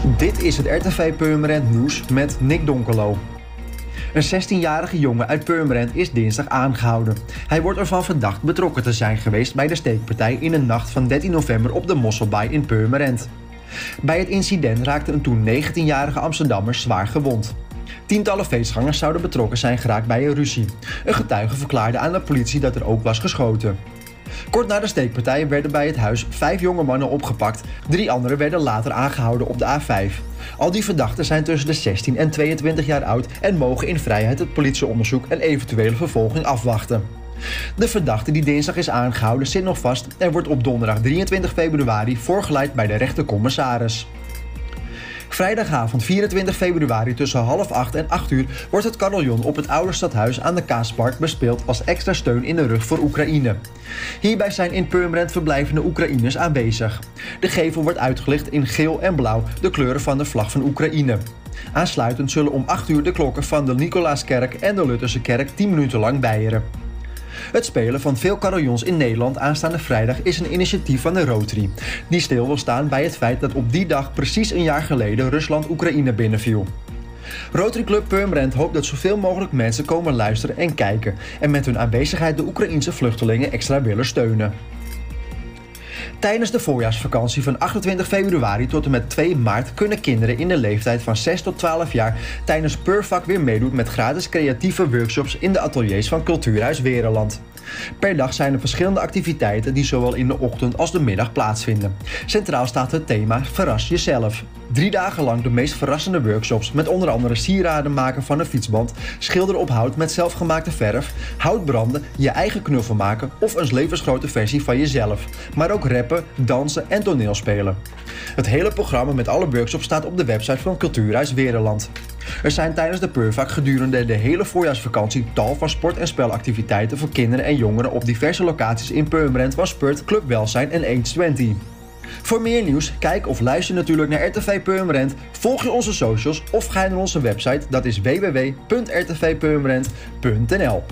Dit is het RTV Purmerend Nieuws met Nick Donkelo. Een 16-jarige jongen uit Purmerend is dinsdag aangehouden. Hij wordt ervan verdacht betrokken te zijn geweest bij de steekpartij in de nacht van 13 november op de Mosselbaai in Purmerend. Bij het incident raakte een toen 19-jarige Amsterdammer zwaar gewond. Tientallen feestgangers zouden betrokken zijn geraakt bij een ruzie. Een getuige verklaarde aan de politie dat er ook was geschoten. Kort na de steekpartij werden bij het huis vijf jonge mannen opgepakt. Drie anderen werden later aangehouden op de A5. Al die verdachten zijn tussen de 16 en 22 jaar oud en mogen in vrijheid het politieonderzoek en eventuele vervolging afwachten. De verdachte die dinsdag is aangehouden zit nog vast en wordt op donderdag 23 februari voorgeleid bij de rechtercommissaris. Vrijdagavond 24 februari tussen half 8 en 8 uur wordt het carillon op het oude stadhuis aan de Kaaspark bespeeld als extra steun in de rug voor Oekraïne. Hierbij zijn in Purmerend verblijvende Oekraïners aanwezig. De gevel wordt uitgelicht in geel en blauw, de kleuren van de vlag van Oekraïne. Aansluitend zullen om 8 uur de klokken van de Nicolaaskerk en de Lutherse kerk 10 minuten lang bijeren. Het spelen van veel carillons in Nederland aanstaande vrijdag is een initiatief van de Rotary. Die stil wil staan bij het feit dat op die dag precies een jaar geleden Rusland Oekraïne binnenviel. Rotary Club Purmerend hoopt dat zoveel mogelijk mensen komen luisteren en kijken en met hun aanwezigheid de Oekraïense vluchtelingen extra willen steunen. Tijdens de voorjaarsvakantie van 28 februari tot en met 2 maart kunnen kinderen in de leeftijd van 6 tot 12 jaar tijdens Purvak weer meedoen met gratis creatieve workshops in de ateliers van Cultuurhuis Wereland. Per dag zijn er verschillende activiteiten die zowel in de ochtend als de middag plaatsvinden. Centraal staat het thema Verras jezelf. Drie dagen lang de meest verrassende workshops met onder andere sieraden maken van een fietsband, schilderen op hout met zelfgemaakte verf, houtbranden, je eigen knuffel maken of een levensgrote versie van jezelf. Maar ook rappen, dansen en toneelspelen. Het hele programma met alle workshops staat op de website van Cultuurhuis Wereland. Er zijn tijdens de Purvak gedurende de hele voorjaarsvakantie tal van sport- en spelactiviteiten voor kinderen en jongeren op diverse locaties in Purmerend van Spurt, Club Welzijn en Age 20. Voor meer nieuws, kijk of luister natuurlijk naar RTV Purmerend, volg je onze socials of ga naar onze website, dat is www.rtvpurmerend.nl.